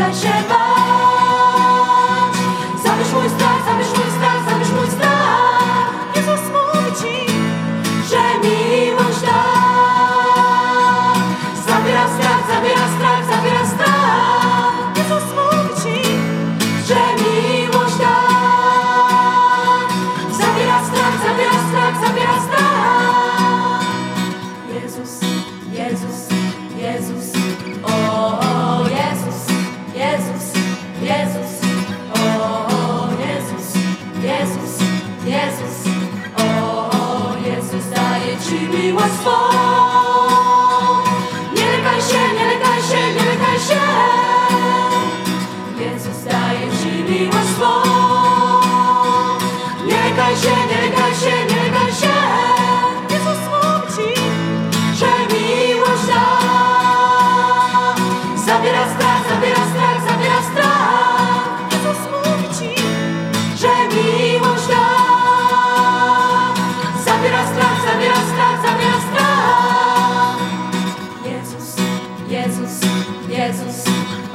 muszę mój strach, zabierz mój strach, zabierz mój strach. Nie zasmuci, że miłość da. Zabiera strach, zabiera strach, zabiera. Nie zasmuci, że miłość Jezus, Jezus, o, o Jezus daje Ci miłość swą. Jesus, Jesus.